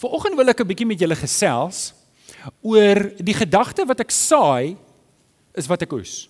Vanoggend wil ek 'n bietjie met julle gesels oor die gedagte wat ek saai is wat ek oes.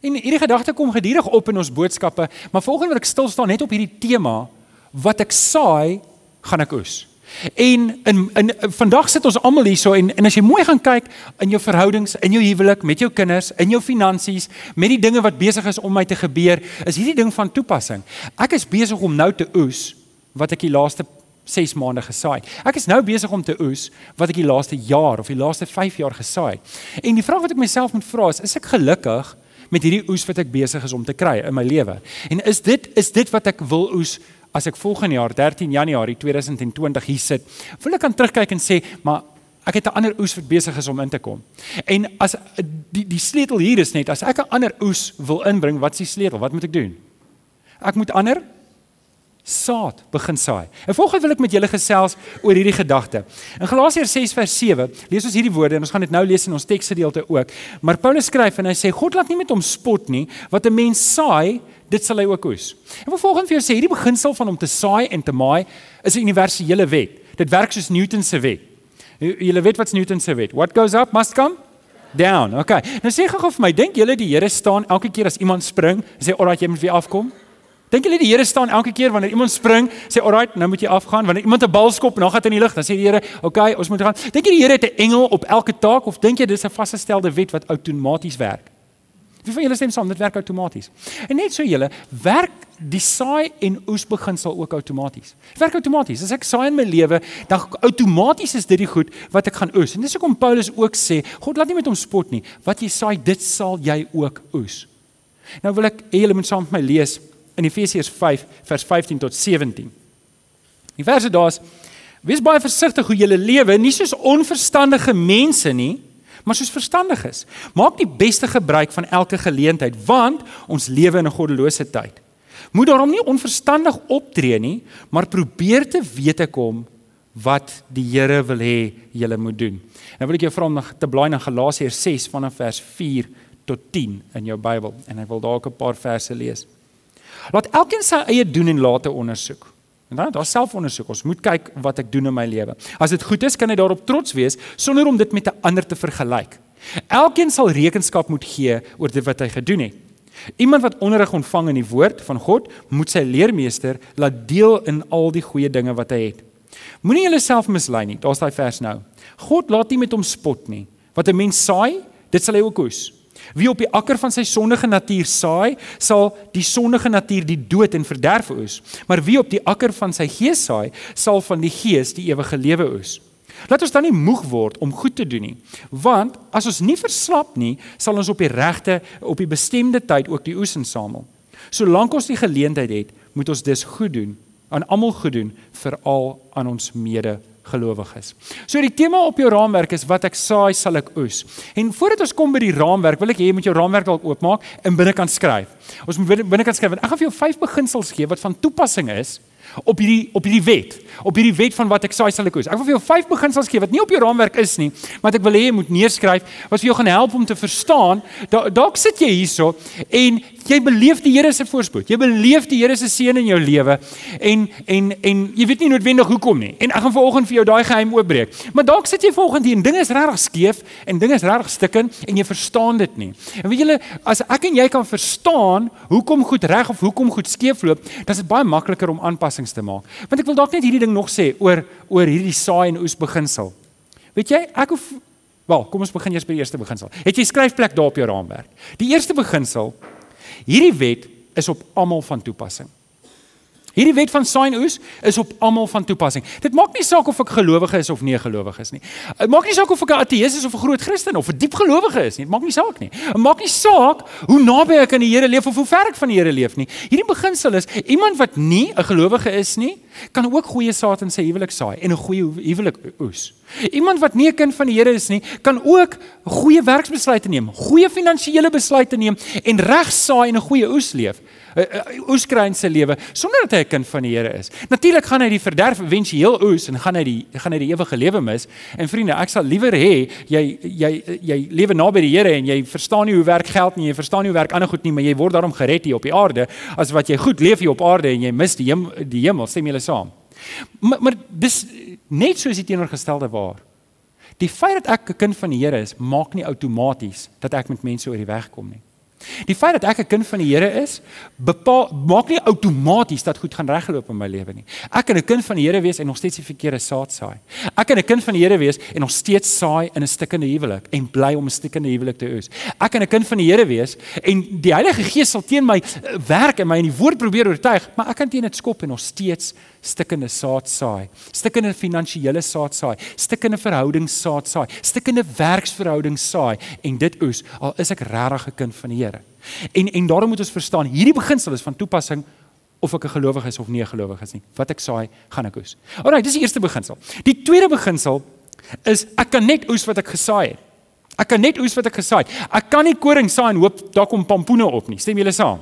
En hierdie gedagte kom gedurig op in ons boodskappe, maar vanoggend wil ek stil staan net op hierdie tema wat ek saai, gaan ek oes. En in in vandag sit ons almal hierso en en as jy mooi gaan kyk in jou verhoudings, in jou huwelik, met jou kinders, in jou finansies, met die dinge wat besig is om my te gebeur, is hierdie ding van toepassing. Ek is besig om nou te oes wat ek die laaste 6 maande gesaai. Ek is nou besig om te oes wat ek die laaste jaar of die laaste 5 jaar gesaai. En die vraag wat ek myself moet vra is, is ek gelukkig met hierdie oes wat ek besig is om te kry in my lewe? En is dit is dit wat ek wil oes as ek volgende jaar 13 Januarie 2020 hier sit, wil ek kan terugkyk en sê, maar ek het 'n ander oes wat besig is om in te kom. En as die die sleutel hier is net as ek 'n ander oes wil inbring, wat is die sleutel? Wat moet ek doen? Ek moet ander saad begin saai. En volgens wil ek met julle gesels oor hierdie gedagte. In Galasiërs 6 vers 7 lees ons hierdie woorde en ons gaan dit nou lees in ons teksgedeelte ook. Maar Paulus skryf en hy sê God laat nie met hom spot nie, wat 'n mens saai, dit sal hy ook oes. En vervolgens vir jou sê hierdie beginsel van om te saai en te maai is 'n universele wet. Dit werk soos Newton se wet. Julle weet wat's Newton se wet? What goes up must come down. Okay. Nou sê gou vir my, dink julle die Here staan elke keer as iemand spring, sê alraai jy moet weer afkom? Dink julle die Here staan elke keer wanneer iemand spring, sê alraai, nou moet jy afgaan. Wanneer iemand 'n bal skop en dan gaan hy in die lug, dan sê die Here, okay, ons moet gaan. Dink jy die Here het 'n engel op elke taak of dink jy dis 'n vasgestelde wet wat outomaties werk? Wie van julle stem saam, dit werk outomaties. En net so julle, werk die saai en oes beginsel ook outomaties. Dit werk outomaties. As ek saai in my lewe, dan outomaties is dit die goed wat ek gaan oes. En dis hoekom Paulus ook sê, God laat nie met hom spot nie. Wat jy saai, dit sal jy ook oes. Nou wil ek hê julle moet saam met my lees in Efesiërs 5 vers 15 tot 17. Die verse daar's: Wees baie versigtig hoe jy lewe, nie soos onverstandige mense nie, maar soos verstandig is. Maak die beste gebruik van elke geleentheid want ons lewe in 'n goddelose tyd. Moet daarom nie onverstandig optree nie, maar probeer te wete kom wat die Here wil hê jy moet doen. Nou wil ek jou vra om te blaai na Galasiërs 6 vanaf vers 4 tot 10 in jou Bybel en ek wil dalk 'n paar verse lees. Laat elkeen sy eie doen en late ondersoek. En dan daar selfondersoek. Ons moet kyk wat ek doen in my lewe. As dit goed is, kan hy daarop trots wees sonder om dit met 'n ander te vergelyk. Elkeen sal rekenskap moet gee oor dit wat hy gedoen het. Iemand wat onderrig ontvang in die woord van God, moet sy leermeester laat deel in al die goeie dinge wat hy het. Moenie jouself mislei nie. Daar's daai vers nou. God laat nie met hom spot nie. Wat 'n mens saai, dit sal hy ook oes. Wie op die akker van sy sondige natuur saai, sal die sondige natuur die dood en verderf oes. Maar wie op die akker van sy gees saai, sal van die gees die ewige lewe oes. Laat ons dan nie moeg word om goed te doen nie, want as ons nie verslap nie, sal ons op die regte op die bestemde tyd ook die oes insamel. Solank ons die geleentheid het, moet ons dus goed doen, aan almal goed doen, veral aan ons mede gelowiges. So die tema op jou raamwerk is wat ek saai sal ek oes. En voordat ons kom by die raamwerk, wil ek hê jy moet jou raamwerk dalk oopmaak en binnekant skryf. Ons moet binnekant skryf want ek gaan vir jou vyf beginsels gee wat van toepassing is op hierdie op hierdie wet, op hierdie wet van wat ek saai sal ek oes. Ek wil vir jou vyf beginsels gee wat nie op jou raamwerk is nie, maar ek wil hê jy moet neerskryf wat vir jou gaan help om te verstaan. Dalk sit jy hierso en jy beleef die Here se voorspoed. Jy beleef die Here se seën in jou lewe en en en jy weet nie noodwendig hoekom nie. En ek gaan vanoggend vir jou daai geheim oopbreek. Maar dalk sit jy volgende hier en dinge is regtig skeef en dinge is regtig stikken en jy verstaan dit nie. En weet julle, as ek en jy kan verstaan hoekom goed reg of hoekom goed skeef loop, dan is dit baie makliker om aanpassings te maak. Want ek wil dalk net hierdie ding nog sê oor oor hierdie saai en oes beginsel. Weet jy, ek hoef Wel, kom ons begin eers by die eerste beginsel. Het jy skryfplek daar op jou raamwerk? Die eerste beginsel Hierdie wet is op almal van toepassing. Hierdie wet van sign oes is op almal van toepassing. Dit maak nie saak of ek gelowige is of nie gelowige is nie. Dit maak nie saak of ek 'n ateïs is of 'n groot Christen of 'n diep gelowige is nie. Dit maak nie saak nie. Dit maak nie saak hoe naby ek aan die Here leef of hoe ver ek van die Here leef nie. Hierdie beginsel is iemand wat nie 'n gelowige is nie, kan ook goeie saad in sy huwelik saai en 'n goeie huwelik oes. Iemand wat nie 'n kind van die Here is nie, kan ook goeie werksbesluite neem, goeie finansiële besluite neem en reg saai en 'n goeie oes leef. 'n oeskruin se lewe sonder dat hy 'n kind van die Here is. Natuurlik gaan hy die verderf éventueel oes en gaan hy die gaan hy die ewige lewe mis. En vriende, ek sal liewer hê jy jy jy lewe naby die Here en jy verstaan nie hoe werk geld nie, jy verstaan nie hoe werk ander goed nie, maar jy word daarom gered hier op die aarde as wat jy goed leef hier op aarde en jy mis die hem, die hemel, sê my hulle saam. Maar maar dis Net soos die teenoorgestelde waar. Die feit dat ek 'n kind van die Here is, maak nie outomaties dat ek met mense oor die weg kom nie. Die feit dat ek 'n kind van die Here is, bepaal maak nie outomaties dat goed gaan regloop in my lewe nie. Ek kan 'n kind van die Here wees en nog steeds die verkeerde saad saai. Ek kan 'n kind van die Here wees en nog steeds saai in 'n stikkende huwelik en bly om 'n stikkende huwelik te oes. Ek kan 'n kind van die Here wees en die Heilige Gees sal teen my eh, werk en my in die woord probeer oortuig, maar ek kan teen dit skop en nog steeds stikkende saad saai, stikkende finansiële saad saai, stikkende verhoudings saad saai, stikkende werksverhoudings saai en dit oes al is ek regtig 'n kind van die Here. En en daarom moet ons verstaan, hierdie beginsel is van toepassing of ek 'n gelowige is of nie 'n gelowige is nie. Wat ek saai, gaan ek oes. Alraai, dis die eerste beginsel. Die tweede beginsel is ek kan net oes wat ek gesaai het. Ek kan net oes wat ek gesaai het. Ek kan nie koring saai en hoop daar kom pampoene op nie. Stem julle saam?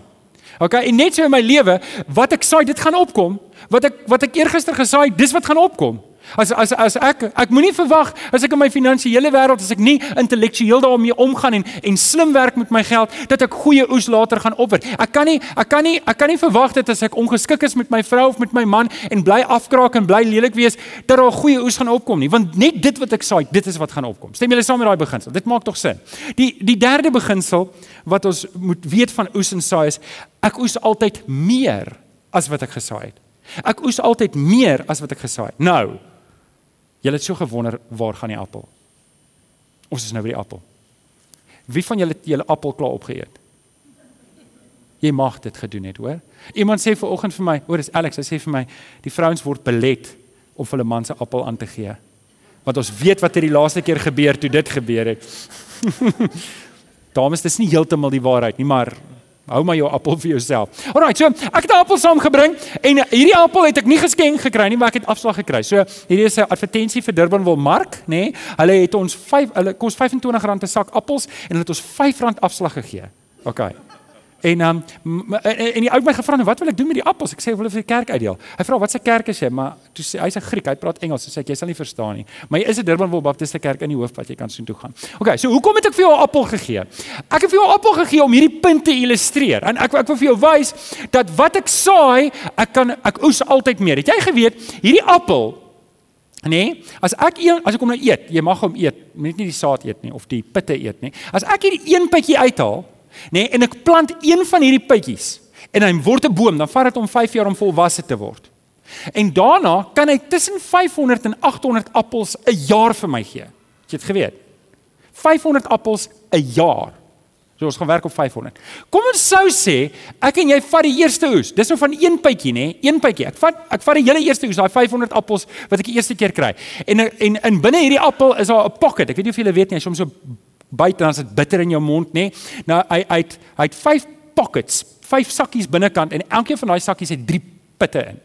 Okay, en net so in my lewe, wat ek saai, dit gaan opkom. Wat ek wat ek eergister gesaai, dis wat gaan opkom. As as as ek ek moenie verwag as ek in my finansiële wêreld as ek nie intellektueel daarmee omgaan en en slim werk met my geld dat ek goeie oes later gaan opwer. Ek kan nie ek kan nie ek kan nie verwag dat as ek ongeskik is met my vrou of met my man en bly afkraak en bly lelik wees dat daar goeie oes gaan opkom nie want net dit wat ek saai, dit is wat gaan opkom. Stem julle saam met daai beginsel? Dit maak tog sin. Die die derde beginsel wat ons moet weet van oes en saai is ek oes altyd meer as wat ek gesaai het. Ek oes altyd meer as wat ek gesaai het. Nou, Julle het so gewonder waar gaan die appel? Ons is nou by die appel. Wie van julle het julle appel klaar opgeëet? Jy mag dit gedoen het, hoor? Iemand sê ver oggend vir my, hoor, dis Alex, hy sê vir my, die vrouens word belet om hulle man se appel aan te gee. Want ons weet wat het die laaste keer gebeur toe dit gebeur het. Dames, dis nie heeltemal die waarheid nie, maar Hou maar jou appel vir jouself. Alraai, so ek het 'n appel saamgebring en hierdie appel het ek nie geskenk gekry nie, maar ek het afslag gekry. So hierdie is 'n advertensie vir Durbanville Mark, nê? Nee, hulle het ons 5 hulle kos R25 'n sak appels en hulle het ons R5 afslag gegee. OK. En um, en die ou het my gevra nou wat wil ek doen met die appels? Ek sê ek wil vir die kerk uitdeel. Hy vra wat se kerk is jy? Maar toe sê hy's 'n Griek, hy praat Engels. Hy sê jy sal nie verstaan nie. Maar jy is 'n Durbanville Baptiste kerk in die hoofpad, jy kan soontoe gaan. OK, so hoekom het ek vir jou 'n appel gegee? Ek het vir jou 'n appel gegee om hierdie punt te illustreer. En ek ek wil vir jou wys dat wat ek saai, ek kan ek oes altyd meer. Het jy geweet hierdie appel Nee, as ek een as ek hom nou eet, jy mag hom eet, net nie die saad eet nie of die pitte eet nie. As ek hierdie een pitjie uithaal, nê, nee, en ek plant een van hierdie pitjies en hy word 'n boom, dan vat dit hom 5 jaar om volwasse te word. En daarna kan hy tussen 500 en 800 appels 'n jaar vir my gee. Het jy dit geweet? 500 appels 'n jaar. So ons gaan werk op 500. Kom ons sou sê ek en jy vat die eerste oes. Dis nou van een pytjie nê, een pytjie. Ek vat ek vat die hele eerste oes, daai 500 appels wat ek die eerste keer kry. En en in binne hierdie appel is daar 'n pocket. Ek weet nie of julle weet nie, hy's soms so buite dan is dit bitter in jou mond nê. Nou hy hy het hy het vyf pockets, vyf sakkies binnekant en elkeen van daai sakkies het drie pitte in.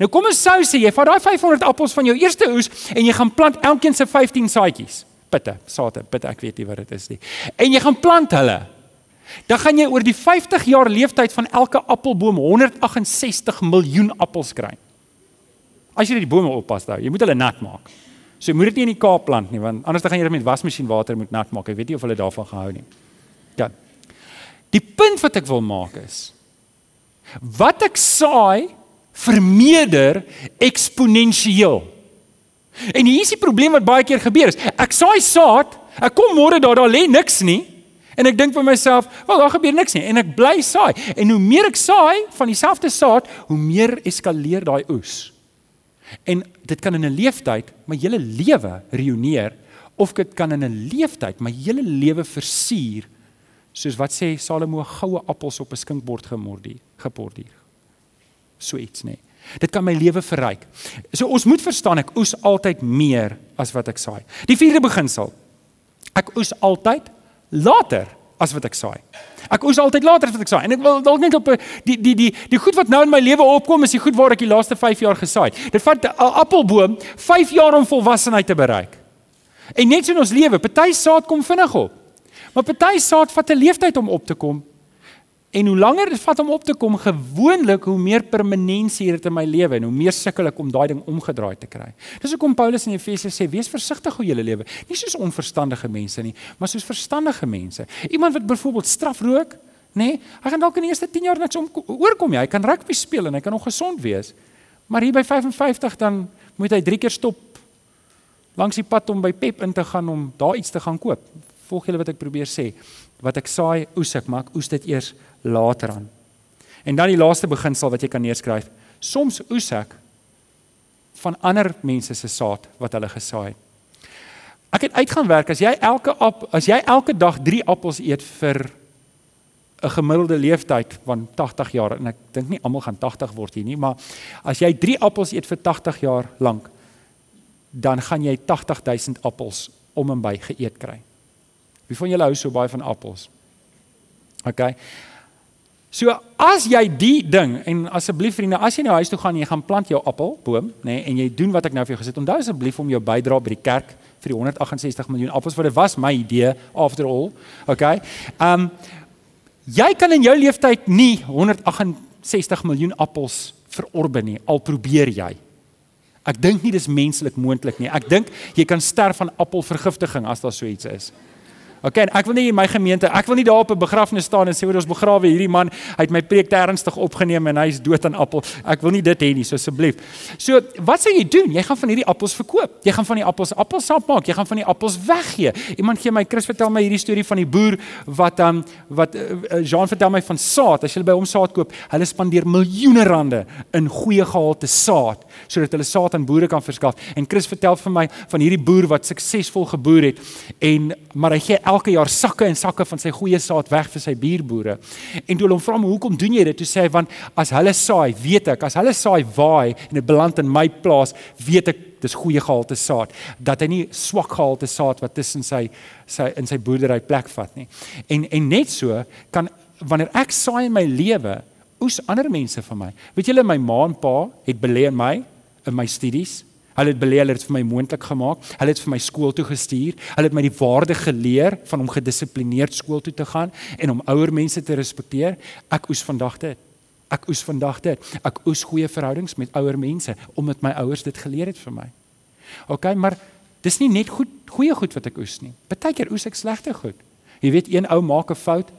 Nou kom ons sou sê jy vat daai 500 appels van jou eerste oes en jy gaan plant elkeen se 15 saadjies. Pitte, sade, pitte, ek weet nie wat dit is nie. En jy gaan plant hulle. Dan gaan jy oor die 50 jaar leeftyd van elke appelboom 168 miljoen appels kry. As jy die bome oppas daai, jy moet hulle nat maak. So jy moet dit nie in die Kaap plant nie want anders dan gaan jy dit met wasmasjien water moet nat maak. Ek weet nie of hulle daarvan gehou nie. Ja. Die punt wat ek wil maak is wat ek saai vermeerder eksponensieel. En hier is die probleem wat baie keer gebeur is. Ek saai saad, ek kom môre daar daar lê niks nie. En ek dink vir myself, "Wel, daar gebeur niks nie." En ek bly saai. En hoe meer ek saai van dieselfde saad, hoe meer eskaleer daai oes. En dit kan in 'n leeftyd my hele lewe reüneer of dit kan in 'n leeftyd my hele lewe versuur soos wat sê Salomo goue appels op 'n skinkbord gemordier gepordier. So iets nê. Dit kan my lewe verryk. So ons moet verstaan ek oes altyd meer as wat ek saai. Die vierde beginsel. Ek oes altyd later as wat ek saai. Ek oes altyd later as wat ek saai. En ek wil dalk net op die die die die goed wat nou in my lewe opkom is die goed waar ek die laaste 5 jaar gesaai. Dit vat 'n appelboom 5 jaar om volwassenheid te bereik. En net so in ons lewe, party saad kom vinnig op. Maar party saad vat 'n leeftyd om op te kom. En hoe langer dit vat om op te kom, gewoonlik hoe meer permanensie het dit in my lewe en hoe meer sukkel ek om daai ding omgedraai te kry. Dis hoekom Paulus in Efesië sê: "Wees versigtig hoe jy lewe, nie soos onverstandige mense nie, maar soos verstandige mense." Iemand wat byvoorbeeld straf rook, nê, nee, hy gaan dalk in die eerste 10 jaar net so oorkom jy, hy kan rugby speel en hy kan nog gesond wees. Maar hier by 55 dan moet hy drie keer stop langs die pad om by Pep in te gaan om daar iets te gaan koop. Volg julle wat ek probeer sê? Wat ek saai, oes ek, maar ek oes dit eers later aan. En dan die laaste beginsel wat jy kan neerskryf. Soms oes ek van ander mense se saad wat hulle gesaai het. Ek het uitgaan werk as jy elke ap, as jy elke dag 3 appels eet vir 'n gemiddelde leeftyd van 80 jaar en ek dink nie almal gaan 80 word hier nie, maar as jy 3 appels eet vir 80 jaar lank, dan gaan jy 80000 appels om en by geëet kry. Wie van julle hou so baie van appels? OK. So as jy die ding en asseblief vriende, as jy nou huis toe gaan en jy gaan plant jou appelboom, nê, nee, en jy doen wat ek nou vir jou gesê het, onthou asseblief om jou bydrae by die kerk vir die 168 miljoen appels wat dit was my idee after all. OK. Um jy kan in jou lewenstyd nie 168 miljoen appels verorbe nie, al probeer jy. Ek dink nie dis menslik moontlik nie. Ek dink jy kan sterf van appelvergiftiging as daar so iets is. OK, ek wil nie in my gemeente, ek wil nie daar op 'n begrafnis staan en sê hoor ons begrawe hierdie man, hy het my preek te ernstig opgeneem en hy's dood aan appel. Ek wil nie dit hê nie, so asseblief. So, wat sê jy doen? Jy gaan van hierdie appels verkoop. Jy gaan van die appels appelsap maak. Jy gaan van die appels weggee. Iemand gee my Chris vertel my hierdie storie van die boer wat um wat uh, Jean vertel my van saad. As jy by hom saad koop, hulle spandeer miljoene rande in goeie gehalte saad sodat hulle saad aan boere kan verskaf. En Chris vertel vir my van hierdie boer wat suksesvol geboer het en maar hy gee elke jaar sakke en sakke van sy goeie saad weg vir sy buurboere. En toe hulle hom vra hoekom doen jy dit? Toe sê hy want as hulle saai, weet ek, as hulle saai waai en dit beland in my plaas, weet ek dis goeie gehalte saad dat hy nie swak gehalte saad wat tussen sy sy in sy boerdery plek vat nie. En en net so kan wanneer ek saai in my lewe oes ander mense vir my. Weet julle my ma en pa het belê in my in my studies. Hulle het belê, hulle het vir my moontlik gemaak. Hulle het vir my skool toe gestuur. Hulle het my die waarde geleer van om gedissiplineerd skool toe te gaan en om ouer mense te respekteer. Ek oes vandag dit. Ek oes vandag dit. Ek oes goeie verhoudings met ouer mense omdat my ouers dit geleer het vir my. OK, maar dis nie net goed goeie goed wat ek oes nie. Partykeer oes ek slegte goed. Jy weet een ou maak 'n fout.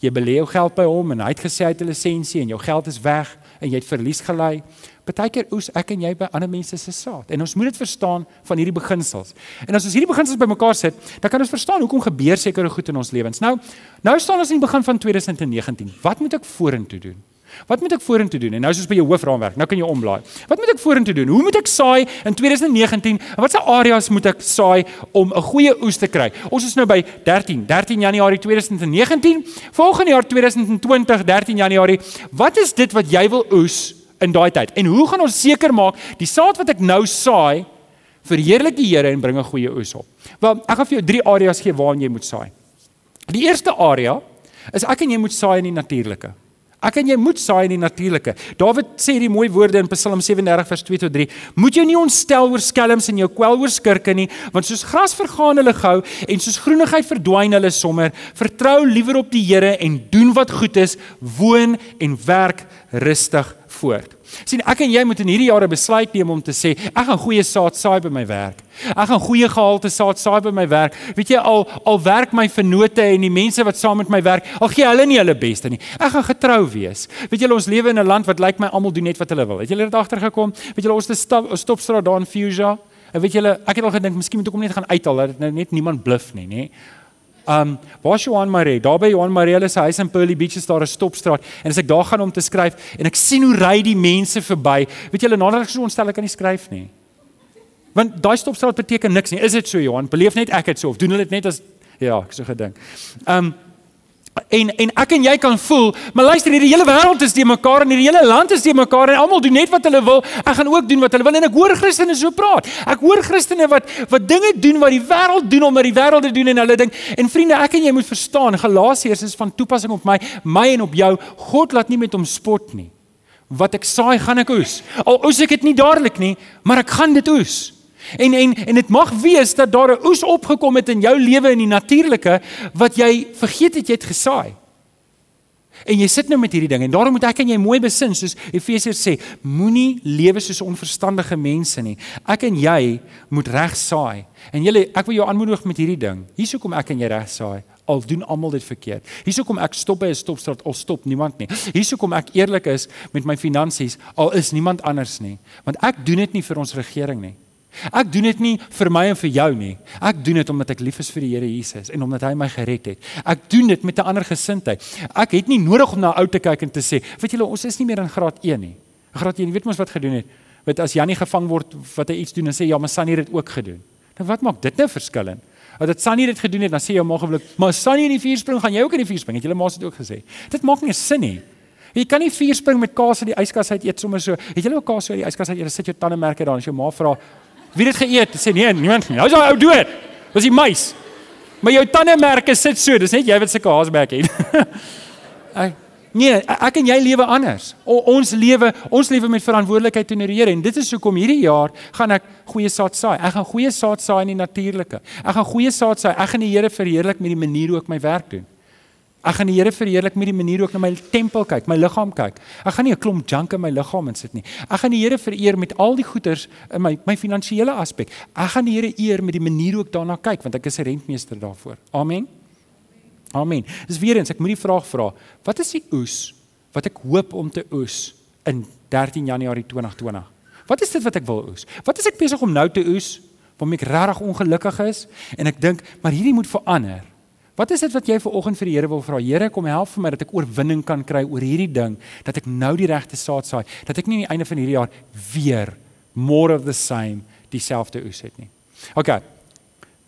Jy belê jou geld by hom en hy het gesê hy het 'n lisensie en jou geld is weg en jy het verlies gely. Partykeer oes ek en jy by ander mense se saad. En ons moet dit verstaan van hierdie beginsels. En as ons hierdie beginsels bymekaar sit, dan kan ons verstaan hoekom gebeur sekere goed in ons lewens. Nou, nou staan ons in die begin van 2019. Wat moet ek vorentoe doen? Wat moet ek vorentoe doen? En nou is ons by jou hoofraamwerk. Nou kan jy omblaai. Wat moet ek vorentoe doen? Hoe moet ek saai in 2019? En watse areas moet ek saai om 'n goeie oes te kry? Ons is nou by 13, 13 Januarie 2019. Volgende jaar 2020, 13 Januarie. Wat is dit wat jy wil oes? In daai tyd. En hoe gaan ons seker maak die saad wat ek nou saai verheerlik die Here en bring 'n goeie oes op? Wel, ek gaan vir jou drie areas gee waarin jy moet saai. Die eerste area is ek en jy moet saai in die natuurlike. Ek en jy moet saai in die natuurlike. Dawid sê hierdie mooi woorde in Psalm 37 vers 2 tot 3. Moet jy nie ontstel oor skelms en jou kwel oor skurke nie, want soos gras vergaan hulle gou en soos groenigheid verdwyn hulle sommer. Vertrou liewer op die Here en doen wat goed is, woon en werk rustig voort. sien ek en jy moet in hierdie jare besluit neem om te sê ek gaan goeie saad saai by my werk. Ek gaan goeie gehalte saad saai by my werk. Weet jy al al werk my vennote en die mense wat saam met my werk, al gee hulle nie hulle beste nie. Ek gaan getrou wees. Weet julle ons lewe in 'n land wat lyk my almal doen net wat hulle wil. Het julle dit agtergekom? Weet julle ons 'n stop, stopstraat daar in Fuja. En weet julle, ek het al gedink miskien moet ek hom net gaan uithaal dat dit nou net niemand bluf nie, nê? Um waar Johan Maree? Daar by Johan Maree se huis in Pearly Beach is daar 'n stopstraat en as ek daar gaan om te skryf en ek sien hoe ry die mense verby, weet julle nadat ek so ontstel ek kan nie skryf nie. Want daai stopstraat beteken niks nie. Is dit so Johan? Beleef net ek dit so of doen hulle dit net as ja, ek so gedink. Um En en ek en jy kan voel, maar luister, hierdie hele wêreld is te mekaar en hierdie hele land is te mekaar en almal doen net wat hulle wil. Ek gaan ook doen wat hulle wil en ek hoor Christene so praat. Ek hoor Christene wat wat dinge doen wat die wêreld doen omdat die wêreld dit doen en hulle ding. En vriende, ek en jy moet verstaan, Galasiërs is van toepassing op my, my en op jou. God laat nie met hom spot nie. Wat ek saai, gaan ek oes. Al oes ek dit nie dadelik nie, maar ek gaan dit oes. En en en dit mag wees dat daar 'n oes opgekom het in jou lewe in die natuurlike wat jy vergeet het jy het gesaai. En jy sit nou met hierdie ding en daarom moet ek en jy mooi besin soos Efesiërs sê, moenie lewe soos onverstandige mense nie. Ek en jy moet reg saai. En julle, ek wil jou aanmoedig met hierdie ding. Hierso kom ek en jy reg saai. Al doen almal dit verkeerd. Hierso kom ek stop by 'n stopstraat al stop niemand nie. Hierso kom ek eerlik is met my finansies al is niemand anders nie. Want ek doen dit nie vir ons regering nie. Ek doen dit nie vir my en vir jou nie. Ek doen dit omdat ek lief is vir die Here Jesus en omdat hy my gered het. Ek doen dit met 'n ander gesindheid. Ek het nie nodig om na ou te kyk en te sê, weet julle, ons is nie meer in graad 1 nie. Graad 1, weet mos wat gedoen het? Wat as Janie gevang word wat hy iets doen en sê ja, maar Sunny het dit ook gedoen. Nou wat maak dit nou verskillend? As dit Sunny dit gedoen het, dan sê jy maar gewoonlik, maar Sunny in die vuur spring, gaan jy ook in die vuur spring. Het julle maas dit ook gesê? Dit maak nie sin nie. Jy kan nie vuur spring met kaas uit die yskas uit eet sommer so. Het julle ook kaas uit die yskas uit eet? Sit jou tandemerke daar en as jou ma vra, "Wie het geëet?" Sê nee, niemand nie. Hou's daai ou dood. Was die muis. Maar jou tandemerke sit so, dis net jy wat sulke haasbek het. ek Nee, ek en jy lewe anders. O, ons lewe, ons lewe met verantwoordelikheid teenoor die Here en dit is hoekom hierdie jaar gaan ek goeie saad saai. Ek gaan goeie saad saai in die natuurlike. Ek gaan goeie saad saai. Ek gaan die Here verheerlik met die manier hoe ek my werk doen. Ek gaan die Here verheerlik met die manier hoe ek na my tempel kyk, my liggaam kyk. Ek gaan nie 'n klomp junk in my liggaam insit nie. Ek gaan die Here vereer met al die goeders in my my finansiële aspek. Ek gaan die Here eer met die manier hoe ek daarna kyk want ek is 'n rentmeester daarvoor. Amen. Amen. Dis weer eens ek moet die vraag vra. Wat is die oes wat ek hoop om te oes in 13 Januarie 2020? Wat is dit wat ek wil oes? Wat is ek besig om nou te oes? Waarmee ek regtig ongelukkig is en ek dink maar hierdie moet verander. Wat is dit wat jy ver oggend vir die Here wil vra? Here, kom help vir my dat ek oorwinning kan kry oor hierdie ding, dat ek nou die regte saad saai, dat ek nie aan die einde van hierdie jaar weer more of the same dieselfde oes het nie. OK.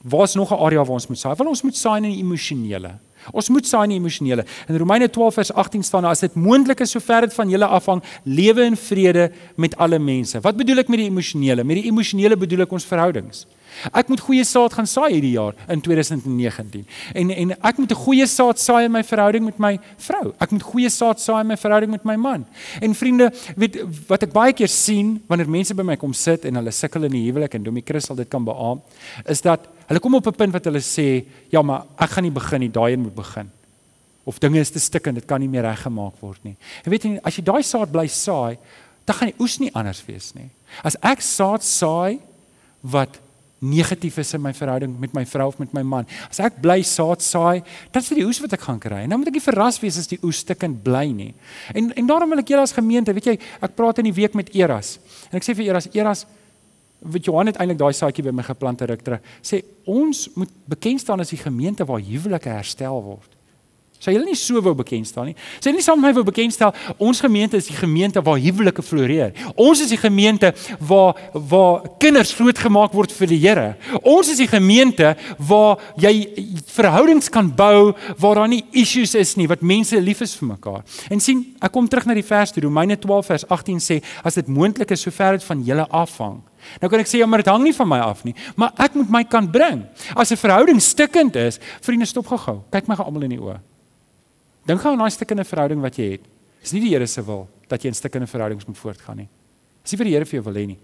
Waar's nog 'n area waar ons moet saai? Wel ons moet saai in die emosionele. Ons moet saai in die emosionele. In Romeine 12 vers 18 staan daar as dit moontlik is sover dit van julle afhang, lewe in vrede met alle mense. Wat bedoel ek met die emosionele? Met die emosionele bedoel ek ons verhoudings. Ek moet goeie saad gaan saai hierdie jaar in 2019. En en ek moet 'n goeie saad saai in my verhouding met my vrou. Ek moet goeie saad saai in my verhouding met my man. En vriende, weet wat ek baie keer sien wanneer mense by my kom sit en hulle sukkel in die huwelik en Domie Chris sal dit kan beamoen, is dat hulle kom op 'n punt wat hulle sê, "Ja, maar ek gaan nie begin nie, daai een moet begin." Of dinge is te stik en dit kan nie meer reggemaak word nie. En weet jy, as jy daai saad bly saai, dan gaan die oes nie anders wees nie. As ek saad saai wat negatief is in my verhouding met my vrou of met my man. As ek bly saad saai, dan is dit die oes wat ek gaan kry. En nou moet ek nie verras wees as die oes stikkend bly nie. En en daarom wil ek julle as gemeente, weet jy, ek praat in die week met Eras. En ek sê vir Eras, Eras, weet Johan het eintlik daai saadjie by my geplant ruk terug. Sê ons moet bekend staan as die gemeente waar huwelike herstel word. Sy hulle nie so wou bekend staan nie. Sy nie saam met my wou bekend stel ons gemeente is die gemeente waar huwelike floreer. Ons is die gemeente waar waar kinders grootgemaak word vir die Here. Ons is die gemeente waar jy verhoudings kan bou waar daar nie issues is nie, wat mense lief is vir mekaar. En sien, ek kom terug na die vers toe. Romeine 12 vers 18 sê as dit moontlik is sover dit van julle afhang. Nou kan ek sê ja, maar dit hang nie van my af nie, maar ek moet my kan bring. As 'n verhouding stikkend is, vriende, stop gou-gou. Kyk my gou almal in die oë. Dink gou aan daai stukkende verhouding wat jy het. Dis nie die Here se wil dat jy in stukkende verhoudings moet voortgaan nie. Dis nie vir die Here vir jou wil hê nie.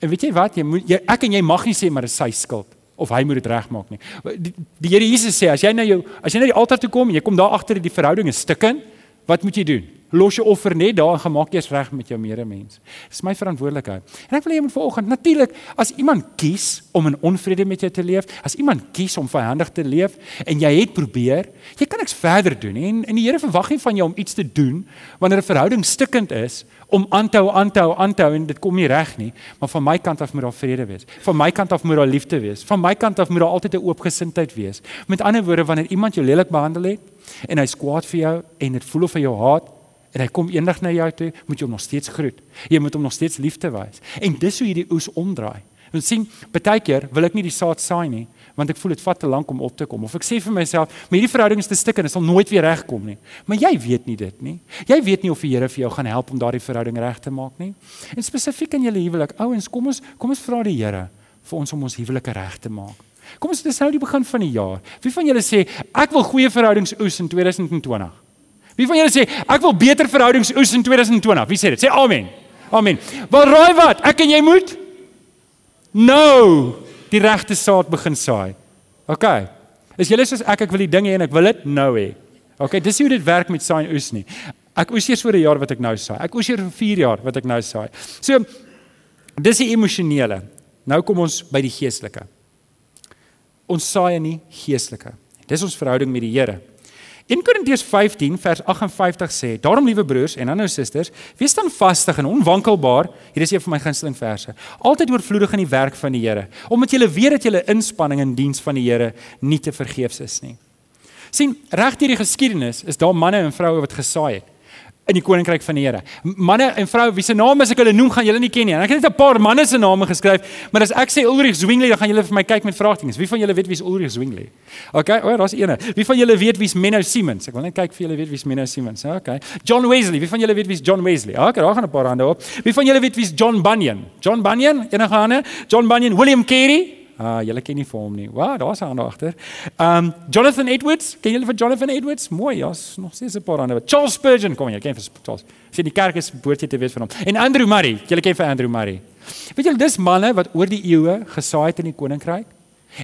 En weet jy wat? Jy moet jy, ek en jy mag nie sê maar dit is sy skuld of hy moet dit regmaak nie. Die, die Here Jesus sê as jy na jou as jy na die altaar toe kom en jy kom daar agter dat die verhouding is stukkend, wat moet jy doen? Los jou offer net daar en gemaak jy's reg met jou medemens. Dis my verantwoordelikheid. En ek wil hê jy moet vanoggend natuurlik as iemand kies om in onvrede met jou te leef, as iemand kies om vyandig te leef en jy het probeer, jy kan niks verder doen en en die Here verwag nie van jou om iets te doen wanneer 'n verhouding stikkend is om aan te hou, aan te hou, aan te hou en dit kom nie reg nie, maar van my kant af moet daar vrede wees. Van my kant af moet daar liefde wees. Van my kant af moet daar altyd 'n oopgesindheid wees. Met ander woorde, wanneer iemand jou lelik behandel het en hy skwaad vir jou en dit voel of hy jou haat, en hy kom eendag na jou toe, moet jy hom nog steeds groet. Jy moet hom nog steeds liefde wys. En dis hoe jy die oes omdraai. Want sien, baie keer wil ek nie die saad saai nie, want ek voel dit vat te lank om op te kom. Of ek sê vir myself, maar hierdie verhouding is te stik en dit sal nooit weer regkom nie. Maar jy weet nie dit nie. Jy weet nie of die Here vir jou gaan help om daardie verhouding reg te maak nie. En spesifiek in julle huwelik, ouens, kom ons kom ons vra die Here vir ons om ons huwelike reg te maak. Kom ons dis nou die begin van die jaar. Wie van julle sê ek wil goeie verhoudings oes in 2020? Wie van julle sê ek wil beter verhoudings oes in 2020? Wie sê dit? Sê amen. Amen. Wel raai wat? Ek en jy moet nou die regte saad begin saai. OK. Is julle soos ek ek wil die ding hê en ek wil dit nou hê. OK, dis hoe dit werk met saai oes nie. Ek oes eers vir 'n jaar wat ek nou saai. Ek oes eers vir 4 jaar wat ek nou saai. So dis die emosionele. Nou kom ons by die geestelike. Ons saai in die geestelike. Dis ons verhouding met die Here. 1 Korintiërs 15 vers 58 sê: "Daarom liewe broers en nou susters, wees dan vastig en onwankelbaar." Hier is een van my gunsteling verse. "Altyd oorvloedig in die werk van die Here, omdat julle weet dat julle inspanning in diens van die Here nie te vergeefs is nie." sien reg deur die geskiedenis is daar manne en vroue wat gesaai het in die koninkryk van die Here. Manne en vroue wie se name as ek hulle noem gaan julle nie ken nie. En ek het net 'n paar manne se name geskryf, maar as ek sê Ulrich Zwingli, dan gaan julle vir my kyk met vraagtekens. Wie van julle weet wie is Ulrich Zwingli? Okay, o, oh, daar's eene. Wie van julle weet wie is Menno Siemens? Ek wil net kyk vir julle weet wie is Menno Siemens. Okay. John Wesley, wie van julle weet wie is John Wesley? Okay, daar gaan 'n paar hande op. Wie van julle weet wie is John Bunyan? John Bunyan, enige hande? John Bunyan, William Carey? Uh, julle ken nie vir hom nie. Wow, daar's 'n ander agter. Um Jonathan Edwards, ken julle vir Jonathan Edwards? Mooi, ja's nog steeds 'n paar ander. Charles Spurgeon, kom jy, ken vir Charles. Sien die kerk is behoort jy te weet van hom. En Andrew Murray, julle ken vir Andrew Murray. Weet julle dis manne wat oor die eeue gesaai het in die koninkryk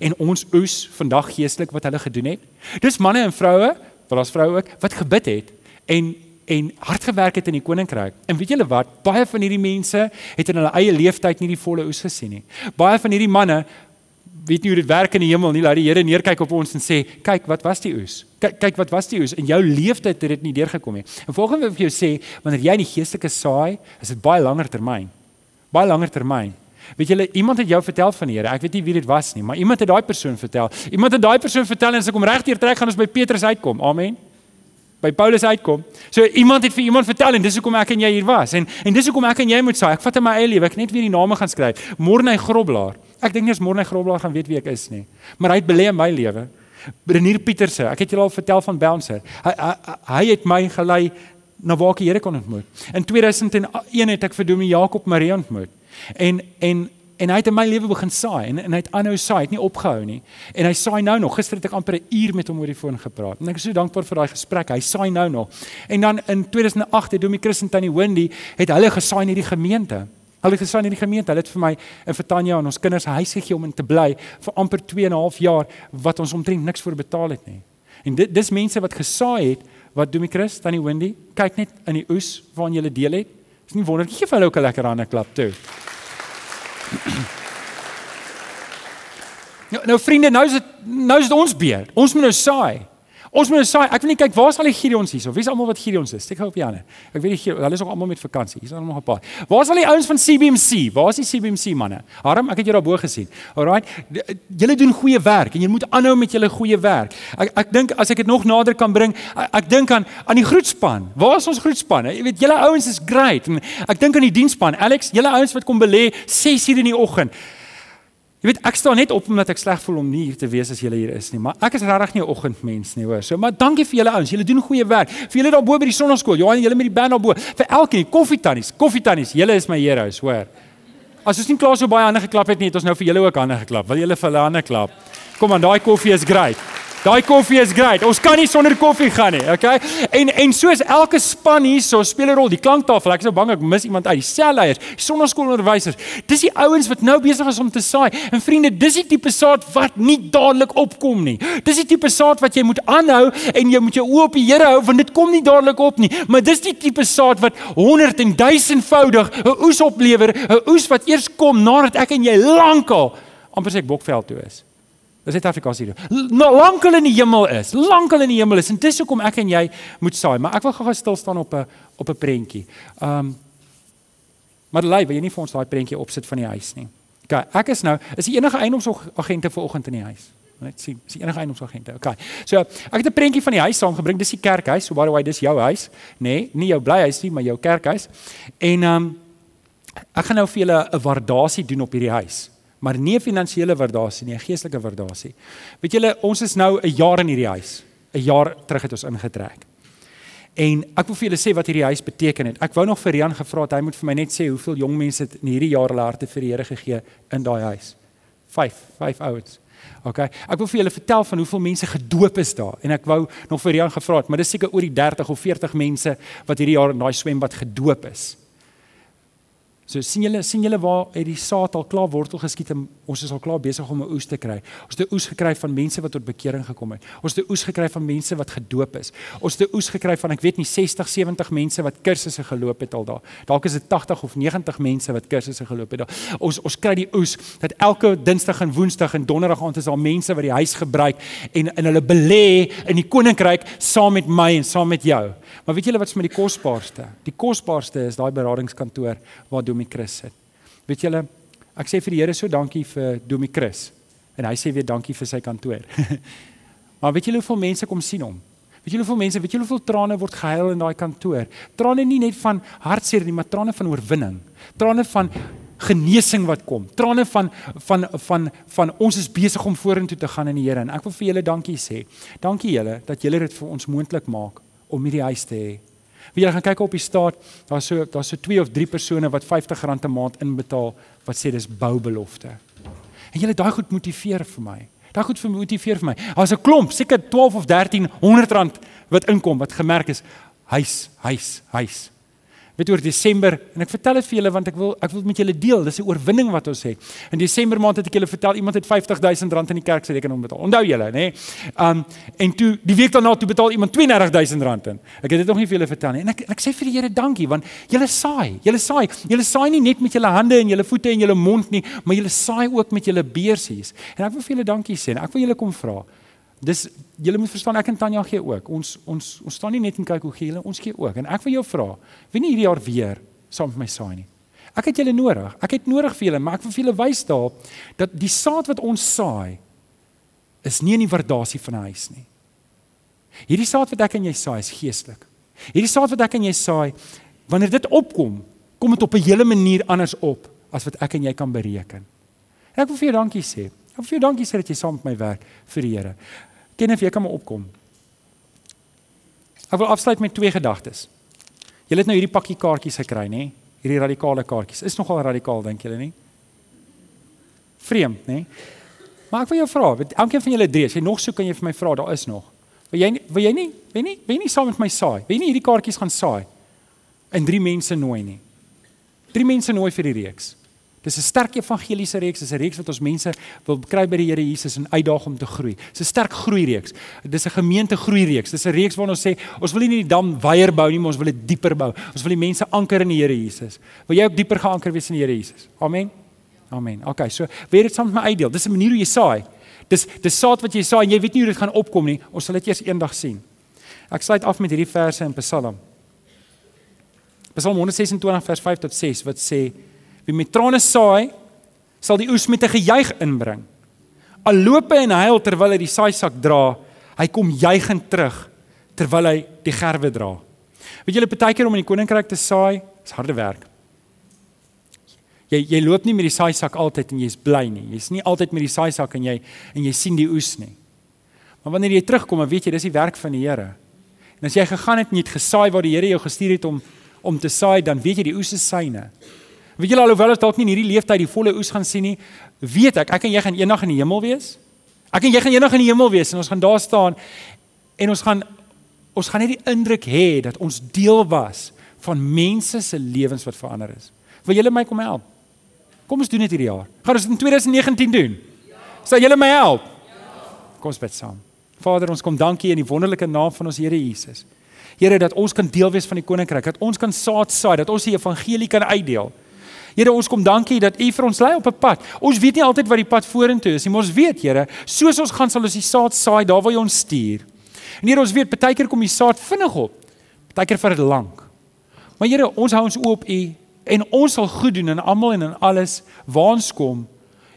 en ons oes vandag geestelik wat hulle gedoen het. Dis manne en vroue, wel as vroue ook, wat gebid het en en hard gewerk het in die koninkryk. En weet julle wat? Baie van hierdie mense het in hulle eie lewenstyd nie die volle oes gesien nie. Baie van hierdie manne weet nie hoe dit werk in die hemel nie. Laat die Here neerkyk op ons en sê, "Kyk, wat was die oes? Kyk, kyk wat was die oes? In jou lewenstyd het dit nie deurgekom nie." En volgens wat ek vir jou sê, wanneer jy in die geestelike saai, is dit baie langer termyn. Baie langer termyn. Weet julle, iemand het jou vertel van die Here. Ek weet nie wie dit was nie, maar iemand het daai persoon vertel. Iemand het daai persoon vertel en as ek hom regdeur trek gaan ons by Petrus uitkom. Amen by Paulus uitkom. So iemand het vir iemand vertel en dis hoekom ek en jy hier was. En en dis hoekom ek en jy moet sê, ek vat in my eie lewe, ek net weer die name gaan skryf. Morney Groblaar. Ek dink nie eens Morne Groblaar gaan weet wie ek is nie. Maar hy het belê in my lewe. Renier Pieterse, ek het julle al vertel van Bouncer. Hy, hy hy het my gelei na waar ek die Here kon ontmoet. In 2001 het ek vir Domie Jakob Marie ontmoet. En en en hy het in my lewe begin saai en en hy het aanhou saai, het nie opgehou nie. En hy saai nou nog. Gister het ek amper 'n uur met hom oor die foon gepraat. En ek is so dankbaar vir daai gesprek. Hy saai nou nog. En dan in 2008 het Domie Chris en Tannie Wendy het hulle gesaai in hierdie gemeente. Hulle het gestaan in die gemeente, hulle het vir my en vir Tanya en ons kinders 'n huis gegee om in te bly vir amper 2 en 'n half jaar wat ons omtrent niks vir betaal het nie. En dit dis mense wat gesaai het, wat my Chris, Tannie Wendy, kyk net in die oes waarvan jy deel het. Dis nie wonderlik gee vir hulle ook 'n lekker hande klap toe. Nou nou vriende, nou is dit nou is dit ons beurt. Ons moet nou saai. Ons moet saai. Ek wil net kyk waar is al die Gideons hier? Wie is almal wat Gideons is? Steek op die hande. Ek weet die hulle is ook almal met vakansie. Hier's nog 'n paar. Waar is al die ouens van CBMC? Waar is die CBMC manne? Harm, ek het jou daarbo gesien. Alraai. Julle doen goeie werk en jy moet aanhou met julle goeie werk. Ek ek dink as ek dit nog nader kan bring, ek, ek dink aan aan die groetspan. Waar is ons groetspan? Jy weet julle ouens is great. En ek dink aan die diensspan. Alex, julle ouens wat kom belê 6:00 in die oggend. Jy weet ek staan net op omdat ek sleg voel om nie hier te wees as julle hier is nie, maar ek is regtig nie 'n oggendmens nie, hoor. So maar dankie vir julle ouens. Julle doen goeie werk. Vir julle daarbo by die sonnaskool. Johan, julle met die band daarbo. Vir elkeen, koffietannies, koffietannies. Julle is my heroes, hoor. As ons nie klaar so baie hande geklap het nie, het ons nou vir julle ook hande geklap. Wil julle vir hulle hande klap? Kom aan, daai koffie is great. Daai koffie is great. Ons kan nie sonder koffie gaan nie, okay? En en soos elke span hierso speel 'n rol. Die klanktafel, ek is nou bang ek mis iemand uit. Die selleiers, die sonnaskoolonderwysers. Dis die ouens wat nou besig is om te saai. En vriende, dis die tipe saad wat nie dadelik opkom nie. Dis die tipe saad wat jy moet aanhou en jy moet jou oë op die Here hou want dit kom nie dadelik op nie. Maar dis die tipe saad wat 100 en 1000voudig 'n oes oplewer, 'n oes wat eers kom nadat ek en jy lankal amper sê ek bokveld toe is. Dis net Afrikaans hier. Nou lankal in die hemel is. Lankal in die hemel is en dis hoekom ek en jy moet saai, maar ek wil gou-gou stil staan op 'n op 'n prentjie. Um Maar lei, wil jy nie vir ons daai prentjie opsit van die huis nie? OK, ek is nou is die enige eiendomsagente vir oggend in die huis. Net sien, is die enige eiendomsagente. OK. So, ek het 'n prentjie van die huis saamgebring. Dis die kerkhuis. So by the way, dis jou huis, nê? Nee, nie jou blyhuis nie, maar jou kerkhuis. En um ek gaan nou vir julle 'n waardasie doen op hierdie huis maar nie 'n finansiële waardasie nie, 'n geestelike waardasie. Weet julle, ons is nou 'n jaar in hierdie huis. 'n Jaar terug het ons ingetrek. En ek wil vir julle sê wat hierdie huis beteken het. Ek wou nog vir Rian gevra het hy moet vir my net sê hoeveel jong mense het in hierdie jaar hulle harte vir die Here gegee in daai huis. 5, 5 ouens. OK. Ek wil vir julle vertel van hoeveel mense gedoop is daar en ek wou nog vir Rian gevra het, maar dis seker oor die 30 of 40 mense wat hierdie jaar in daai swembad gedoop is. So sien julle sien julle waar het die saad al klaar wortel geskiet en ons is al klaar besig om 'n oes te kry. Ons het 'n oes gekry van mense wat tot bekering gekom het. Ons het 'n oes gekry van mense wat gedoop is. Ons het 'n oes gekry van ek weet nie 60, 70 mense wat kursusse geloop het al daar. Dalk is dit 80 of 90 mense wat kursusse geloop het daar. Ons ons kry die oes dat elke Dinsdag en Woensdag en Donderdag aand is daar mense wat die huis gebruik en in hulle belê in die koninkryk saam met my en saam met jou. Maar weet julle wat is met die kosbaarste? Die kosbaarste is daai beradingskantoor waar Domie Chris sit. Weet julle, ek sê vir die Here so dankie vir Domie Chris en hy sê weer dankie vir sy kantoor. maar weet julle hoeveel mense kom sien hom? Weet julle hoeveel mense, weet julle hoeveel trane word gehuil in daai kantoor? Trane nie net van hartseer nie, maar trane van oorwinning. Trane van genesing wat kom. Trane van van van van ons is besig om vorentoe te gaan in die Here en ek wil vir julle dankie sê. Dankie julle dat julle dit vir ons moontlik maak om hierdie huis te hê. Wie jy gaan kyk op die staat, daar's so daar's so 2 of 3 persone wat R50 'n maand inbetaal wat sê dis boubelofte. En julle daai goed motiveer vir my. Daai goed vir motiveer vir my. Daar's 'n klomp, seker 12 of 13 100 rand wat inkom wat gemerk is huis, huis, huis weet oor Desember en ek vertel dit vir julle want ek wil ek wil met julle deel. Dis 'n oorwinning wat ons het. In Desember maand het ek julle vertel iemand het 50000 rand in die kerk se rekening betaal. Onthou julle, nê? Um en toe die week daarna toe betaal iemand 32000 rand in. Ek het dit nog nie vir julle vertel nie. En ek ek sê vir die Here dankie want julle saai. Julle saai. Julle saai nie net met julle hande en julle voete en julle mond nie, maar julle saai ook met julle beursies. En ek wil vir julle dankie sê. Ek wil julle kom vra. Dis julle moet verstaan ek en Tanya gee ook. Ons ons ons staan nie net en kyk hoe gee julle, ons gee ook. En ek wil jou vra, wie nie hierdie jaar weer saam met my saai nie. Ek het julle nodig. Ek het nodig vir julle, maar ek wil vir julle wys daarop dat die saad wat ons saai is nie in die waardasie van 'n huis nie. Hierdie saad wat ek en jy saai is geestelik. Hierdie saad wat ek en jy saai, wanneer dit opkom, kom dit op 'n hele manier anders op as wat ek en jy kan bereken. En ek wil vir jou dankie sê. Ek wil vir jou dankie sê dat jy saam met my werk vir die Here. Ken of jy kan maar opkom. Ek wil afsluit met twee gedagtes. Julle het nou hierdie pakkie kaartjies gekry, nê? Hierdie radikale kaartjies. Is nogal radikaal dink julle nie? Vreemd, nê? Maar ek wil jou vra, elkeen van julle drie, as jy nog soek kan jy vir my vra, daar is nog. Wil jy wil jy nie, wil jy nie, wil jy nie saam met my saai? Wil jy nie hierdie kaartjies gaan saai? En drie mense nooi nie. Drie mense nooi vir die reeks. Dis 'n sterk evangeliese reeks, dis 'n reeks wat ons mense wil kry by die Here Jesus en uitdaag om te groei. Dis 'n sterk groei reeks. Dis 'n gemeente groei reeks. Dis 'n reeks waarin ons sê ons wil nie die dam weier bou nie, maar ons wil dit dieper bou. Ons wil die mense anker in die Here Jesus. Wil jy ook dieper geanker wees in die Here Jesus? Amen. Amen. Okay, so weer dit saam met my uitdeel. Dis 'n manier hoe jy saai. Dis dis saad wat jy saai en jy weet nie hoe dit gaan opkom nie. Ons sal dit eers eendag sien. Ek sluit af met hierdie verse in Psalm. Psalm 126 vers 5 tot 6 wat sê Wie met trane saai, sal die oes met 'n gejuig inbring. Al loop hy en huil terwyl hy die saaisak dra, hy kom juigend terug terwyl hy die gerwe dra. Weet julle partykeer om in die koninkryk te saai, is harde werk. Jy jy loop nie met die saaisak altyd en jy's bly nie. Jy's nie altyd met die saaisak en jy en jy sien die oes nie. Maar wanneer jy terugkom, dan weet jy dis die werk van die Here. En as jy gegaan het en jy het gesaai waar die Here jou gestuur het om om te saai, dan weet jy die oes is syne. Weet julle alhoewel ons dalk nie in hierdie leeftyd die volle oes gaan sien nie, weet ek ek en jy gaan eendag in die hemel wees. Ek en jy gaan eendag in die hemel wees en ons gaan daar staan en ons gaan ons gaan net die indruk hê dat ons deel was van mense se lewens wat verander is. Wil julle my kom help? Kom ons doen dit hierdie jaar. Gaan ons dit in 2019 doen? Ja. Sal julle my help? Ja. Kom ons bid saam. Vader, ons kom dankie in die wonderlike naam van ons Here Jesus. Here dat ons kan deel wees van die koninkryk, dat ons kan saad saai, dat ons die evangelie kan uitdeel. Here, ons kom dankie dat U vir ons lei op 'n pad. Ons weet nie altyd wat die pad vorentoe is nie, maar ons weet, Here, soos ons gaan sal ons die saad saai daar waar U ons stuur. En Here, ons weet baie keer kom die saad vinnig op. Baie keer dit lank. Maar Here, ons hou ons oop op U en ons sal goed doen in almal en in alles waar ons kom.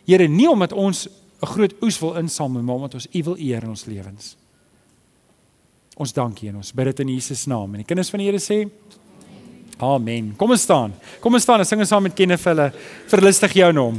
Here, nie omdat ons 'n groot oes wil insamel, maar omdat ons U wil eer in ons lewens. Ons dankie en ons bid dit in Jesus naam. En die kinders van die Here sê Amen. Kom ons staan. Kom ons staan en sing ons saam met Kenneth hulle verlustig jou naam.